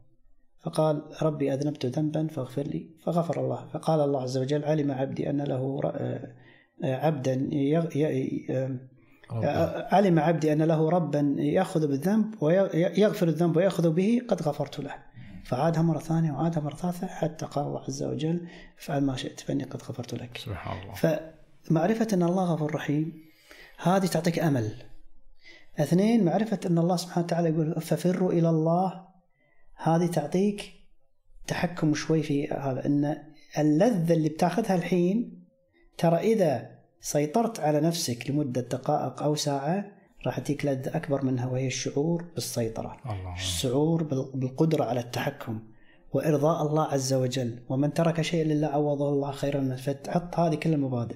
فقال ربي أذنبت ذنبا فاغفر لي فغفر الله. فقال الله عز وجل علم عبدي أن له آه، عبدا يغ- ي- آه،. علم عبدي أن له ربا يأخذ بالذنب ويغفر الذنب ويأخذ به قد غفرت له. فعادها مرة ثانية وعادها مرة ثالثة حتى قال الله عز وجل افعل ما شئت فإني قد غفرت لك. سبحان الله. فمعرفة أن الله غفور رحيم هذه تعطيك أمل. اثنين معرفة أن الله سبحانه وتعالى يقول ففروا إلى الله. هذه تعطيك تحكم شوي في هذا أن اللذة اللي بتاخذها الحين ترى إذا سيطرت على نفسك لمدة دقائق أو ساعة راح تجيك لذة أكبر منها وهي الشعور بالسيطرة. الله. الشعور بال- بالقدرة على التحكم وإرضاء الله عز وجل. ومن ترك شيئا لله عوضه الله خيرا منه فتحط هذه كل المبادئ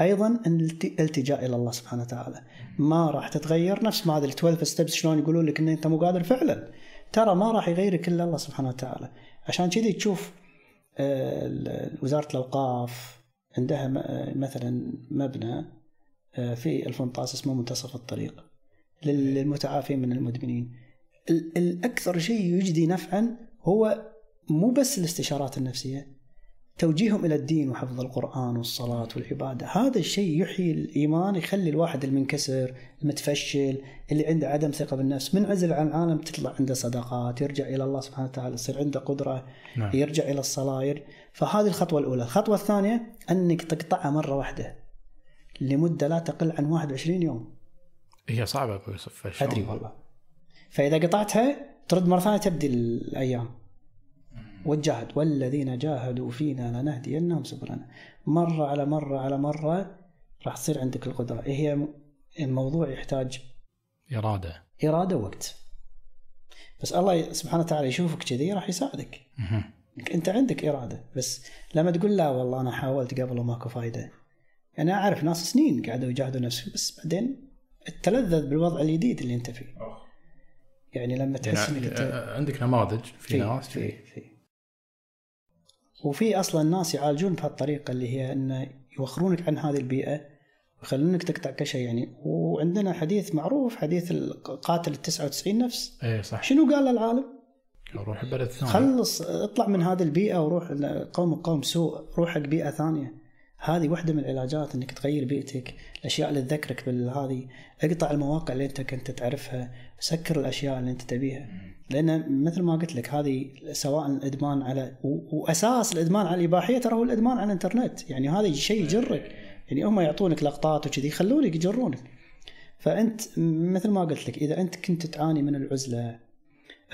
أيضا الالت- الالتجاء إلى الله سبحانه وتعالى. ما راح تتغير نفس ما هذه ال 12 ستيبس شلون يقولون لك إن أنت مو قادر فعلا. ترى ما راح يغيرك إلا الله سبحانه وتعالى. عشان كذي تشوف آه، وزارة الأوقاف عندها مثلا مبنى آه، في الفنطاس اسمه منتصف الطريق لل- للمتعافين من المدمنين. ال- الأكثر شيء يجدي نفعا هو مو بس الاستشارات النفسية توجيههم إلى الدين وحفظ القرآن والصلاة والعبادة. هذا الشيء يحيي الإيمان يخلي الواحد المنكسر المتفشل اللي عنده عدم ثقة بالنفس منعزل عن العالم تطلع عنده صداقات يرجع إلى الله سبحانه وتعالى يصير عنده قدرة نعم. يرجع إلى الصلاة. فهذه الخطوة الأولى. الخطوة الثانية أنك تقطعها مرة واحدة لمدة لا تقل عن 21 يوم. هي صعبة أبو يوسف؟ أدري والله. فإذا قطعتها ترد مرة ثانية تبدي الأيام. وتجاهد والذين جاهدوا فينا لنهدينهم سبلنا. مرة على مرة على مرة راح تصير عندك القدرة. هي الموضوع يحتاج إرادة. إرادة ووقت. بس الله سبحانه وتعالى يشوفك كذي راح يساعدك. أنت عندك إرادة. بس لما تقول لا والله أنا حاولت قبل وماكو فايدة. أنا أعرف ناس سنين قعدوا يجاهدوا نفسهم بس بعدين تلذذ بالوضع الجديد اللي أنت فيه. يعني لما تحس يعني إنك أنت آه، عندك نماذج في, في ناس في في وفي أصلا ناس يعالجون بهالطريقه اللي هي انه يوخرونك عن هذه البيئة ويخلونك تقطع كل شيء يعني. وعندنا حديث معروف حديث القاتل ال 99 نفس. إيه صح. شنو قال للعالم؟ روح بلد ثاني خلص اطلع من هذه البيئة وروح قوم قوم سوء روح حق بيئه ثانية. هذه واحدة من العلاجات إنك تغير بيئتك الأشياء اللي تذكرك بالهذه اقطع المواقع اللي أنت كنت تعرفها سكر الأشياء اللي أنت تبيها. لأن مثل ما قلت لك هذه سواء الإدمان على وأساس الإدمان على الإباحية ترى هو الإدمان على الإنترنت. يعني هذا شيء يجرك. يعني هم يعطونك لقطات وكذي يخلونك يجرونك. فأنت مثل ما قلت لك إذا أنت كنت تعاني من العزلة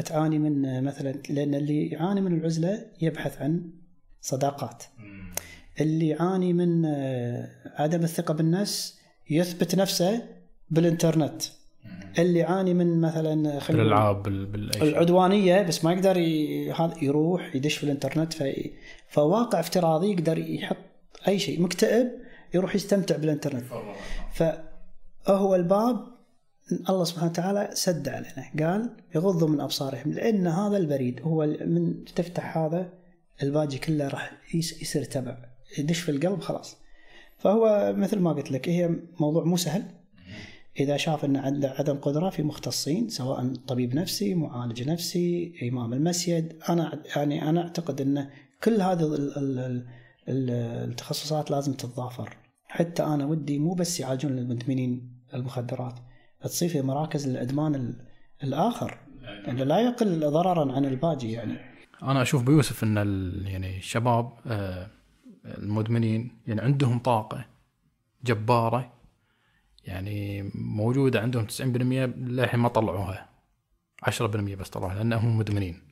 تعاني من مثلا لأن اللي يعاني من العزلة يبحث عن صداقات. اللي يعاني من آه، عدم الثقة بالنفس يثبت نفسه بالإنترنت. اللي يعاني من مثلا بالألعاب شيء. العدوانية بس ما يقدر. هذا يروح يدش في الإنترنت في... فواقع افتراضي يقدر يحط أي شيء. مكتئب يروح يستمتع بالإنترنت. فهو الباب الله سبحانه وتعالى سد علينا. قال يغضوا من أبصارهم لأن هذا البريد هو من تفتح هذا الباقي كله راح يصير تبع. يدش في القلب خلاص. فهو مثل ما قلت لك هي موضوع مو سهل. إذا شاف إن عنده عدم قدرة في مختصين سواء طبيب نفسي معالج نفسي إمام المسجد أنا يعني أنا أعتقد إن كل هذه ال- ال- ال- ال- التخصصات لازم تتضافر. حتى أنا ودي مو بس يعالجون المدمنين المخدرات تصير في مراكز الادمان ال- الآخر. انه لا يقل ضررا عن الباقي يعني. أنا أشوف بيوسف إن يعني الشباب آه، المدمنين يعني عندهم طاقة جبارة يعني موجودة عندهم 90% للحين ما طلعوها. 10% بس طلعوها لأنهم مدمنين.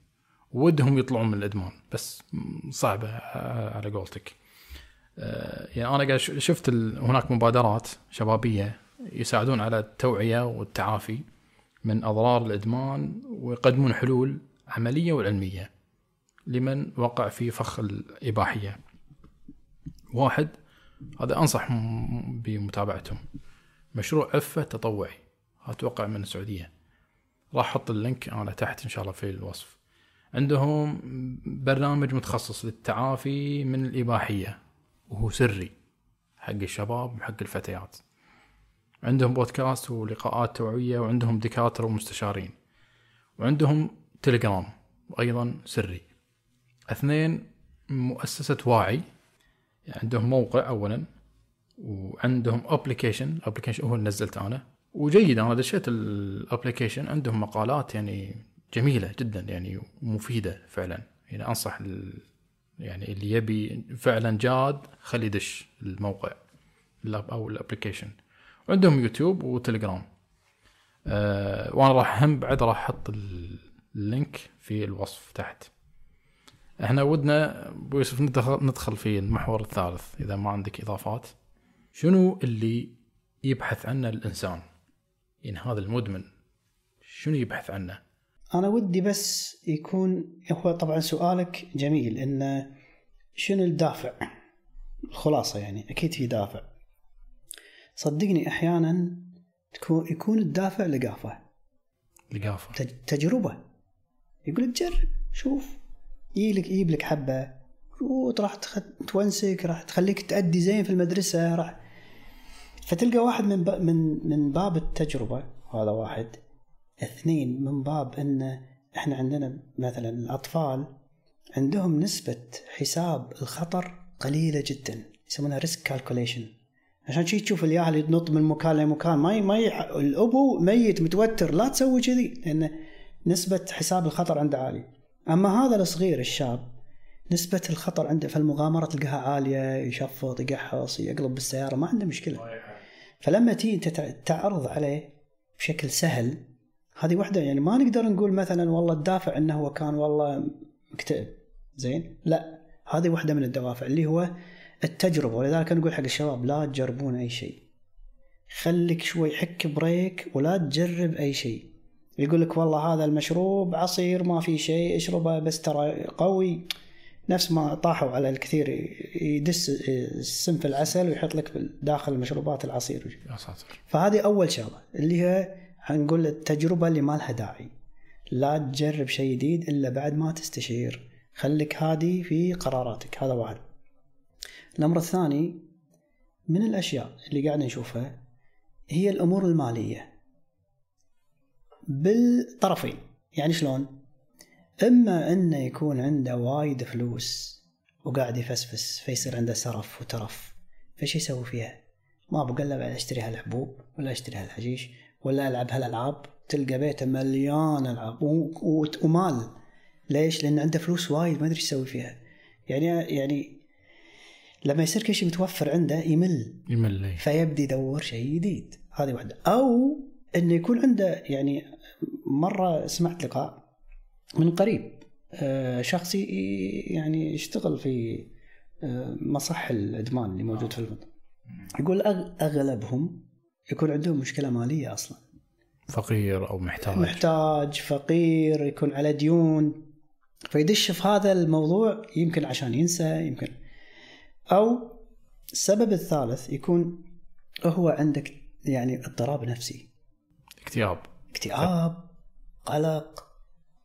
ودهم يطلعون من الإدمان بس صعبة على قولتك. آه، يعني أنا قاعد شفت هناك مبادرات شبابية يساعدون على التوعية والتعافي من أضرار الإدمان ويقدمون حلول عملية وعلمية لمن وقع في فخ الإباحية. واحد هذا أنصح م- بمتابعتهم. مشروع عفة تطوعي أتوقع من السعودية. راح أحط اللينك أنا تحت إن شاء الله في الوصف. عندهم برنامج متخصص للتعافي من الإباحية وهو سري حق الشباب وحق الفتيات. عندهم بودكاست ولقاءات توعية وعندهم دكاترة ومستشارين. وعندهم تليجرام وأيضا سري. اثنين مؤسسة واعي عندهم موقع أولا وعندهم application ال application هو اللي نزلته أنا. وجيد أنا دشيت ال application عندهم مقالات يعني جميلة جدا يعني ومفيدة فعلا. يعني أنصح ال- يعني اللي يبي فعلا جاد خلي يدش الموقع أو ال application وعندهم YouTube و Telegram. أه وأنا راح هم بعد راح أحط ال- ال link في الوصف تحت. إحنا ودنا أبو يوسف ندخل, ندخل في المحور الثالث إذا ما عندك إضافات. شنو اللي يبحث عنه الإنسان؟ يعني هذا المدمن شنو يبحث عنه؟ أنا ودي بس يكون هو طبعا سؤالك جميل انه شنو الدافع؟ الخلاصه يعني أكيد في دافع. صدقني أحيانا تكون يكون الدافع لقافة. لقافة. تج- تجربة. يقول لك جرب شوف. يجيلك يجيب لك حبه وراح تخ- تونسك راح تخليك تأدي زين في المدرسة راح فتلقى واحد من من من باب التجربة هذا واحد اثنين من باب إن إحنا عندنا مثلا الأطفال عندهم نسبة حساب الخطر قليلة جدا يسمونها risk calculation عشان شي تشوف الياهل ينط من مكان لمكان ما. ما. الأبو ميت متوتر لا تسوي كذي لأن نسبة حساب الخطر عنده عاليه أما هذا الصغير الشاب نسبة الخطر عنده في المغامرة تلقاها عالية يشفط يقحص يقلب بالسيارة ما عنده مشكلة. فلما تيجي أنت تع- تعرض عليه بشكل سهل هذه واحدة يعني ما نقدر نقول مثلا والله الدافع إنه هو كان والله مكتئب زين؟ لا هذه واحدة من الدوافع اللي هو التجربة. ولذلك أنا نقول حق الشباب لا تجربون أي شيء. خليك شوي حك بريك ولا تجرب أي شيء. يقول لك والله هذا المشروب عصير ما في شيء اشربه بس ترى قوي. نفس ما طاحوا على الكثير يدس السم في العسل ويحط لك داخل المشروبات العصير. يا ساتر. فهذه أول شغلة اللي هي هنقول التجربة اللي ما لها داعي. لا تجرب شيء جديد إلا بعد ما تستشير. خليك هادي في قراراتك هذا واحد. الأمر الثاني من الأشياء اللي قاعد نشوفها هي الأمور المالية. بالطرفين. يعني شلون؟ إما أنه يكون عنده وايد فلوس وقاعد يفسفس فيصير عنده سرف وترف. فش يسوي فيها؟ ما بقول له أشتري هالحبوب ولا أشتري هالحشيش ولا ألعب هالألعاب. تلقى بيته مليان ألعاب. ومال. ليش؟ لأن عنده فلوس وايد ما ادري إيش يسوي فيها. يعني يعني لما يصير كل شيء متوفر عنده يمل. يمل إيه. فيبدي يدور شيء جديد. هذه واحدة. أو انه يكون عنده يعني مرة سمعت لقاء من قريب آه، شخص يعني يشتغل في آه، مصح الإدمان اللي موجود في المنطقة يقول أغلبهم يكون عندهم مشكلة مالية أصلا. فقير أو محتاج. محتاج فقير يكون على ديون. فيدش في هذا الموضوع يمكن عشان ينسى يمكن. أو السبب الثالث يكون هو عندك يعني اضطراب نفسي. اكتئاب. اكتئاب قلق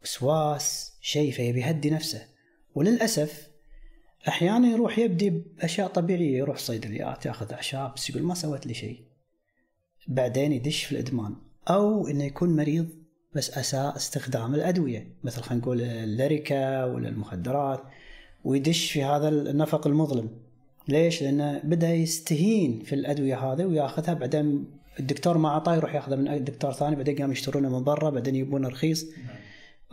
وسواس شيء فيبي يهدي نفسه. وللأسف أحيانا يروح يبدي بأشياء طبيعية يروح صيدليات ياخذ أعشاب بس يقول ما سوت لي شيء. بعدين يدش في الإدمان. أو إنه يكون مريض بس أساء استخدام الأدوية. مثل خلينا نقول الليريكا ولا المخدرات. ويدش في هذا النفق المظلم. ليش؟ لأنه بدأ يستهين في الأدوية هذه وياخذها بعدين الدكتور ما أعطاه يروح ياخذها من دكتور ثاني بعدين قام يشترونه من برا بعدين يبونه رخيص.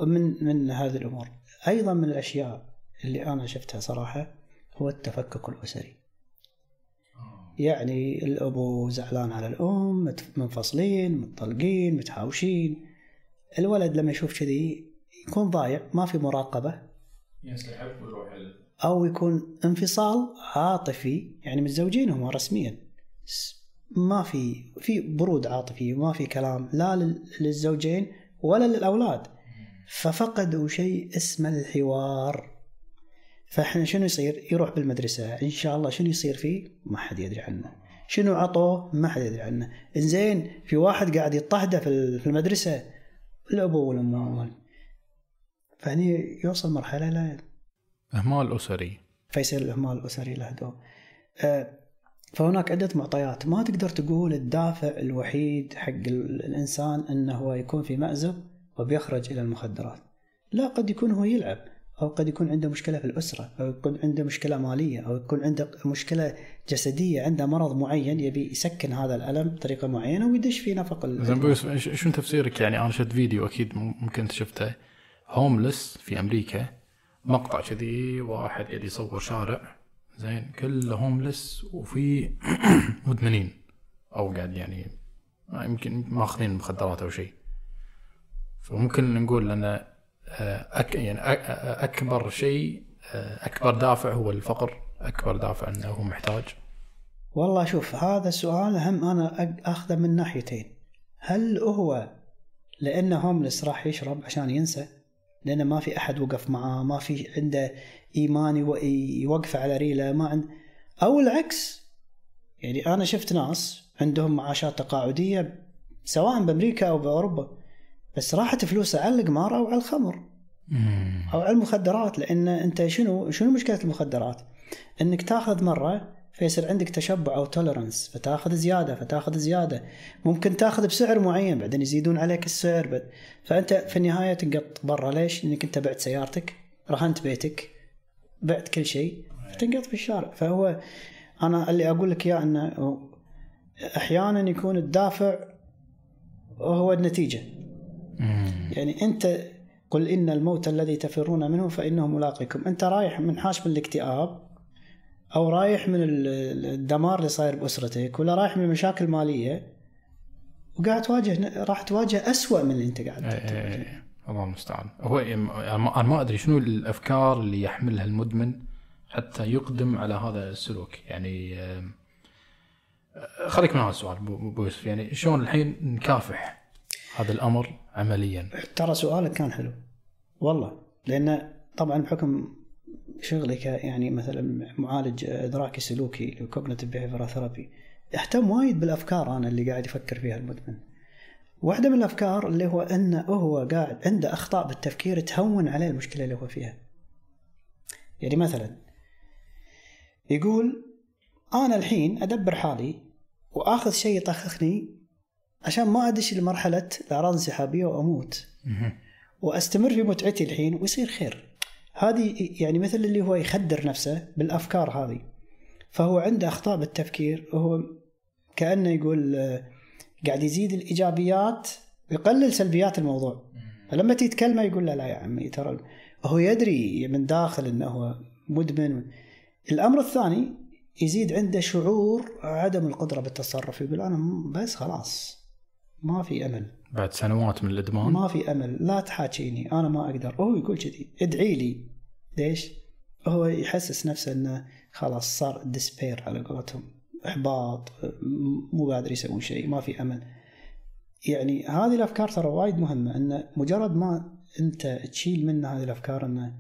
من من هذه الأمور. أيضا من الأشياء اللي أنا شفتها صراحة هو التفكك الأسري. يعني الأبو زعلان على الأم منفصلين متطلقين متهاوشين الولد لما يشوف كذي يكون ضايع ما في مراقبة. أو يكون انفصال عاطفي يعني متزوجين هم رسميا. ما في في برود عاطفي ما في كلام لا للزوجين ولا للأولاد ففقدوا شيء اسمه الحوار فإحنا شنو يصير؟ يروح بالمدرسة إن شاء الله شنو يصير فيه؟ ما حد يدري عنه. شنو عطوه؟ ما حد يدري عنه. إنزين في واحد قاعد يضطهده في المدرسة الابو والام فهني يوصل مرحلة لا إهمال أسري فيصير الإهمال الأسري له دور. أه فهناك عدة معطيات. ما تقدر تقول الدافع الوحيد حق الإنسان أنه هو يكون في مأزق وبيخرج إلى المخدرات. لا قد يكون هو يلعب أو قد يكون عنده مشكلة في الأسرة أو يكون عنده مشكلة مالية أو يكون عنده مشكلة جسدية عنده مرض معين يبي يسكن هذا الألم بطريقة معينة ويدش في نفق زين شو تفسيرك يعني؟ أنا شفت فيديو أكيد ممكن أنت شفته. هوملس في أمريكا مقطع كذي واحد يدي يصور شارع. زين كله هوملس وفي مدمنين. أو قاعد يعني يمكن ماخذين مخدرات أو شيء. فممكن نقول لأن آه، أك يعني أكبر شيء آه، أكبر دافع هو الفقر. أكبر دافع أنه هو محتاج. والله شوف هذا السؤال هم أنا أخذه من ناحيتين. هل هو لأنه هوملس راح يشرب عشان ينسى؟ لأنه ما في أحد وقف معاه ما في عنده إيمان يوقفه على ريله ما عند أو العكس. يعني أنا شفت ناس عندهم معاشات تقاعدية سواء بأمريكا أو بأوروبا بس راحت فلوسه على القمار أو على الخمر. أو على المخدرات لأن أنت شنو شنو مشكلة المخدرات؟ إنك تاخذ مرة فيصير عندك تشبع أو تولرنس فتاخذ زيادة فتاخذ زيادة. ممكن تاخذ بسعر معين بعدين يزيدون عليك السعر بد. فأنت في النهاية تنقط برا. ليش؟ لأنك أنت بعت سيارتك رهنت بيتك بعت كل شيء تنقط في الشارع. فهو أنا اللي أقول لك إياه إنه أحيانا يكون الدافع هو النتيجة. يعني أنت قل إن الموت الذي تفرون منه فإنه ملاقيكم. أنت رايح منحاش من الاكتئاب أو رايح من الدمار اللي صاير بأسرتك ولا رايح من مشاكل مالية وقاعد تواجه راح تواجه أسوأ من اللي أنت قاعد تواجه الله المستعان. هو أنا ما أدري شنو الأفكار اللي يحملها المدمن حتى يقدم على هذا السلوك. يعني خليك من هذا السؤال أبو يوسف. يعني شلون الحين نكافح هذا الأمر عمليا؟ ترى سؤالك كان حلو والله. لأن طبعا بحكم شغلي يعني مثلا معالج ادراكي سلوكي cognitive behavior therapy اهتم وايد بالأفكار أنا اللي قاعد يفكر فيها المدمن. واحدة من الأفكار اللي هو انه هو قاعد عنده أخطاء بالتفكير تهون عليه المشكلة اللي هو فيها. يعني مثلا يقول أنا الحين أدبر حالي وآخذ شيء يطخخني عشان ما أدش لمرحلة الأعراض الانسحابية وأموت. وأستمر في متعتي الحين ويصير خير. هذه يعني مثل اللي هو يخدر نفسه بالأفكار هذه. فهو عنده أخطاء بالتفكير وهو كأنه يقول آه، قاعد يزيد الإيجابيات ويقلل سلبيات الموضوع. فلما تتكلمه يقول لا لا يا عمي ترى هو يدري من داخل إنه هو مدمن. الأمر الثاني يزيد عنده شعور عدم القدرة بالتصرف يقول أنا بس خلاص ما في أمل. بعد سنوات من الإدمان. ما في أمل لا تحاكيني أنا ما أقدر. هو يقول كذي. ادعي لي. ليش؟ هو يحسس نفسه إنه خلاص صار ديسبير على قولتهم. إحباط مو قادر يسوي شيء ما في أمل. يعني هذه الأفكار ترى وايد مهمة إن مجرد ما أنت تشيل منه هذه الأفكار إنه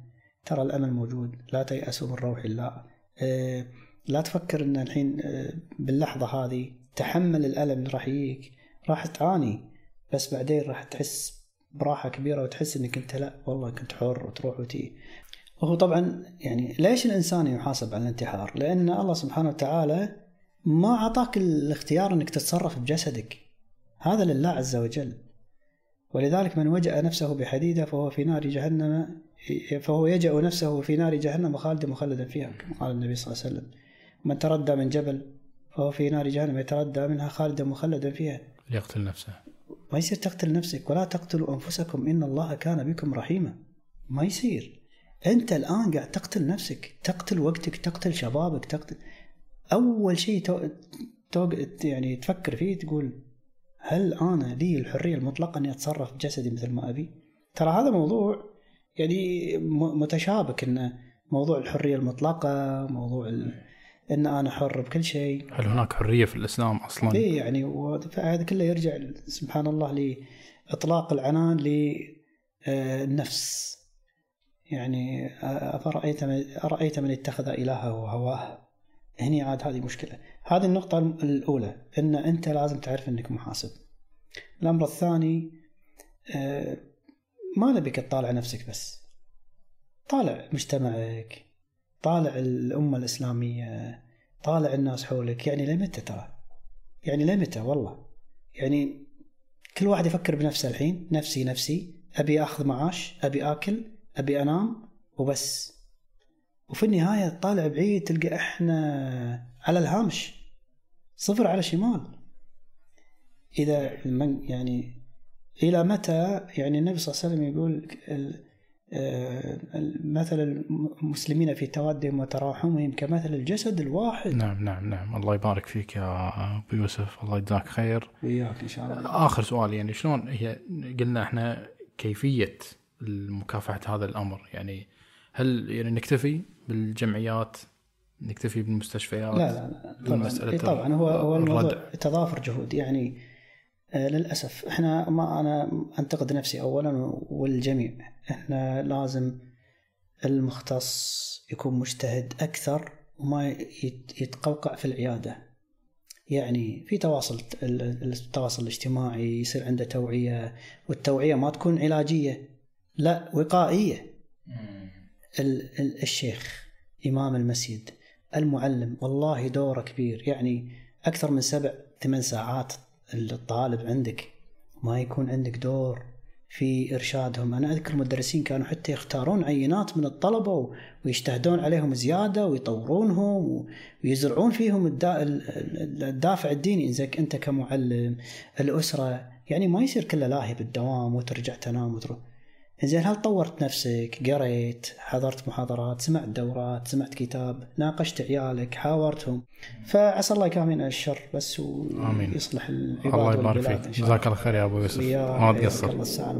ترى الأمل موجود. لا تيأسوا من روح الله. آه، لا تفكر إن الحين آه، باللحظة هذه تحمل الألم اللي راح يجيك راح تعاني. بس بعدين راح تحس براحة كبيرة وتحس إنك أنت لا والله كنت حر وتروح وتي. وهو طبعا يعني ليش الإنسان يحاسب على الانتحار؟ لأن الله سبحانه وتعالى ما أعطاك الاختيار إنك تتصرف بجسدك. هذا لله عز وجل. ولذلك من وجأ نفسه بحديدة فهو في نار جهنم فهو يجأ نفسه في نار جهنم خالدا مخلدا فيها كما قال النبي صلى الله عليه وسلم. من تردى من جبل فهو في نار جهنم يتردى منها خالدا مخلدا فيها. ليقتل نفسه. ما يصير تقتل نفسك ولا تقتلوا أنفسكم إن الله كان بكم رحيما. ما يصير. أنت الآن قاعد تقتل نفسك تقتل وقتك تقتل شبابك تقتل أول شيء تو... تو... يعني تفكر فيه تقول هل أنا لي الحرية المطلقة أني أتصرف بجسدي مثل ما أبي؟ ترى هذا موضوع يعني متشابك أنه موضوع الحرية المطلقة موضوع ال... إن أنا حر بكل شيء. هل هناك حرية في الإسلام أصلا؟ اي يعني هذا كله يرجع سبحان الله لاطلاق العنان للنفس يعني أفرأيت أرأيت من اتخذ إلهه هواه هني عاد هذه مشكلة. هذه النقطة الأولى إن أنت لازم تعرف إنك محاسب. الأمر الثاني آه، ما نبيك تطالع نفسك بس. طالع مجتمعك طالع الأمة الإسلامية طالع الناس حولك يعني لمتى ترى؟ يعني لمتى؟ والله. يعني كل واحد يفكر بنفسه الحين نفسي نفسي أبي أخذ معاش أبي آكل أبي أنام وبس. وفي النهاية طالع بعيد تلقى إحنا على الهامش صفر على شمال. من يعني إلى متى؟ يعني النبي صلى الله عليه وسلم يقول مثل المسلمين في توادهم وتراحمهم كمثل الجسد الواحد. نعم نعم نعم. الله يبارك فيك يا أبو يوسف. الله يجزاك خير. وياك إن شاء الله. آخر سؤال يعني شلون هي قلنا إحنا كيفية مكافحه هذا الأمر يعني هل يعني نكتفي بالجمعيات نكتفي بالمستشفيات؟ لا لا لا طبعا, طبعا هو هو الموضوع تضافر جهود. يعني آه، للأسف. إحنا ما أنا أنتقد نفسي اولا والجميع. إحنا لازم المختص يكون مجتهد أكثر وما يتقوقع في العيادة. يعني في تواصل التواصل الاجتماعي يصير عنده توعية والتوعية ما تكون علاجية لا وقائية. الشيخ إمام المسجد المعلم والله دوره كبير. يعني أكثر من سبع ثمان ساعات الطالب عندك ما يكون عندك دور في إرشادهم. أنا أذكر مدرسين كانوا حتى يختارون عينات من الطلبة ويجتهدون عليهم زيادة ويطورونهم ويزرعون فيهم الدافع الديني. اذا أنت كمعلم الأسرة يعني ما يصير كله لاهي بالدوام وترجع تنام وتروح. زين هل طورت نفسك؟ قريت؟ حضرت محاضرات؟ سمعت دورات؟ سمعت كتاب؟ ناقشت عيالك؟ حاورتهم؟ فعسى الله يكافينا الشر بس ويصلح العباد الله يبارك فيك. جزاك الله خير يا أبو يوسف. ما تقصر الله الساعة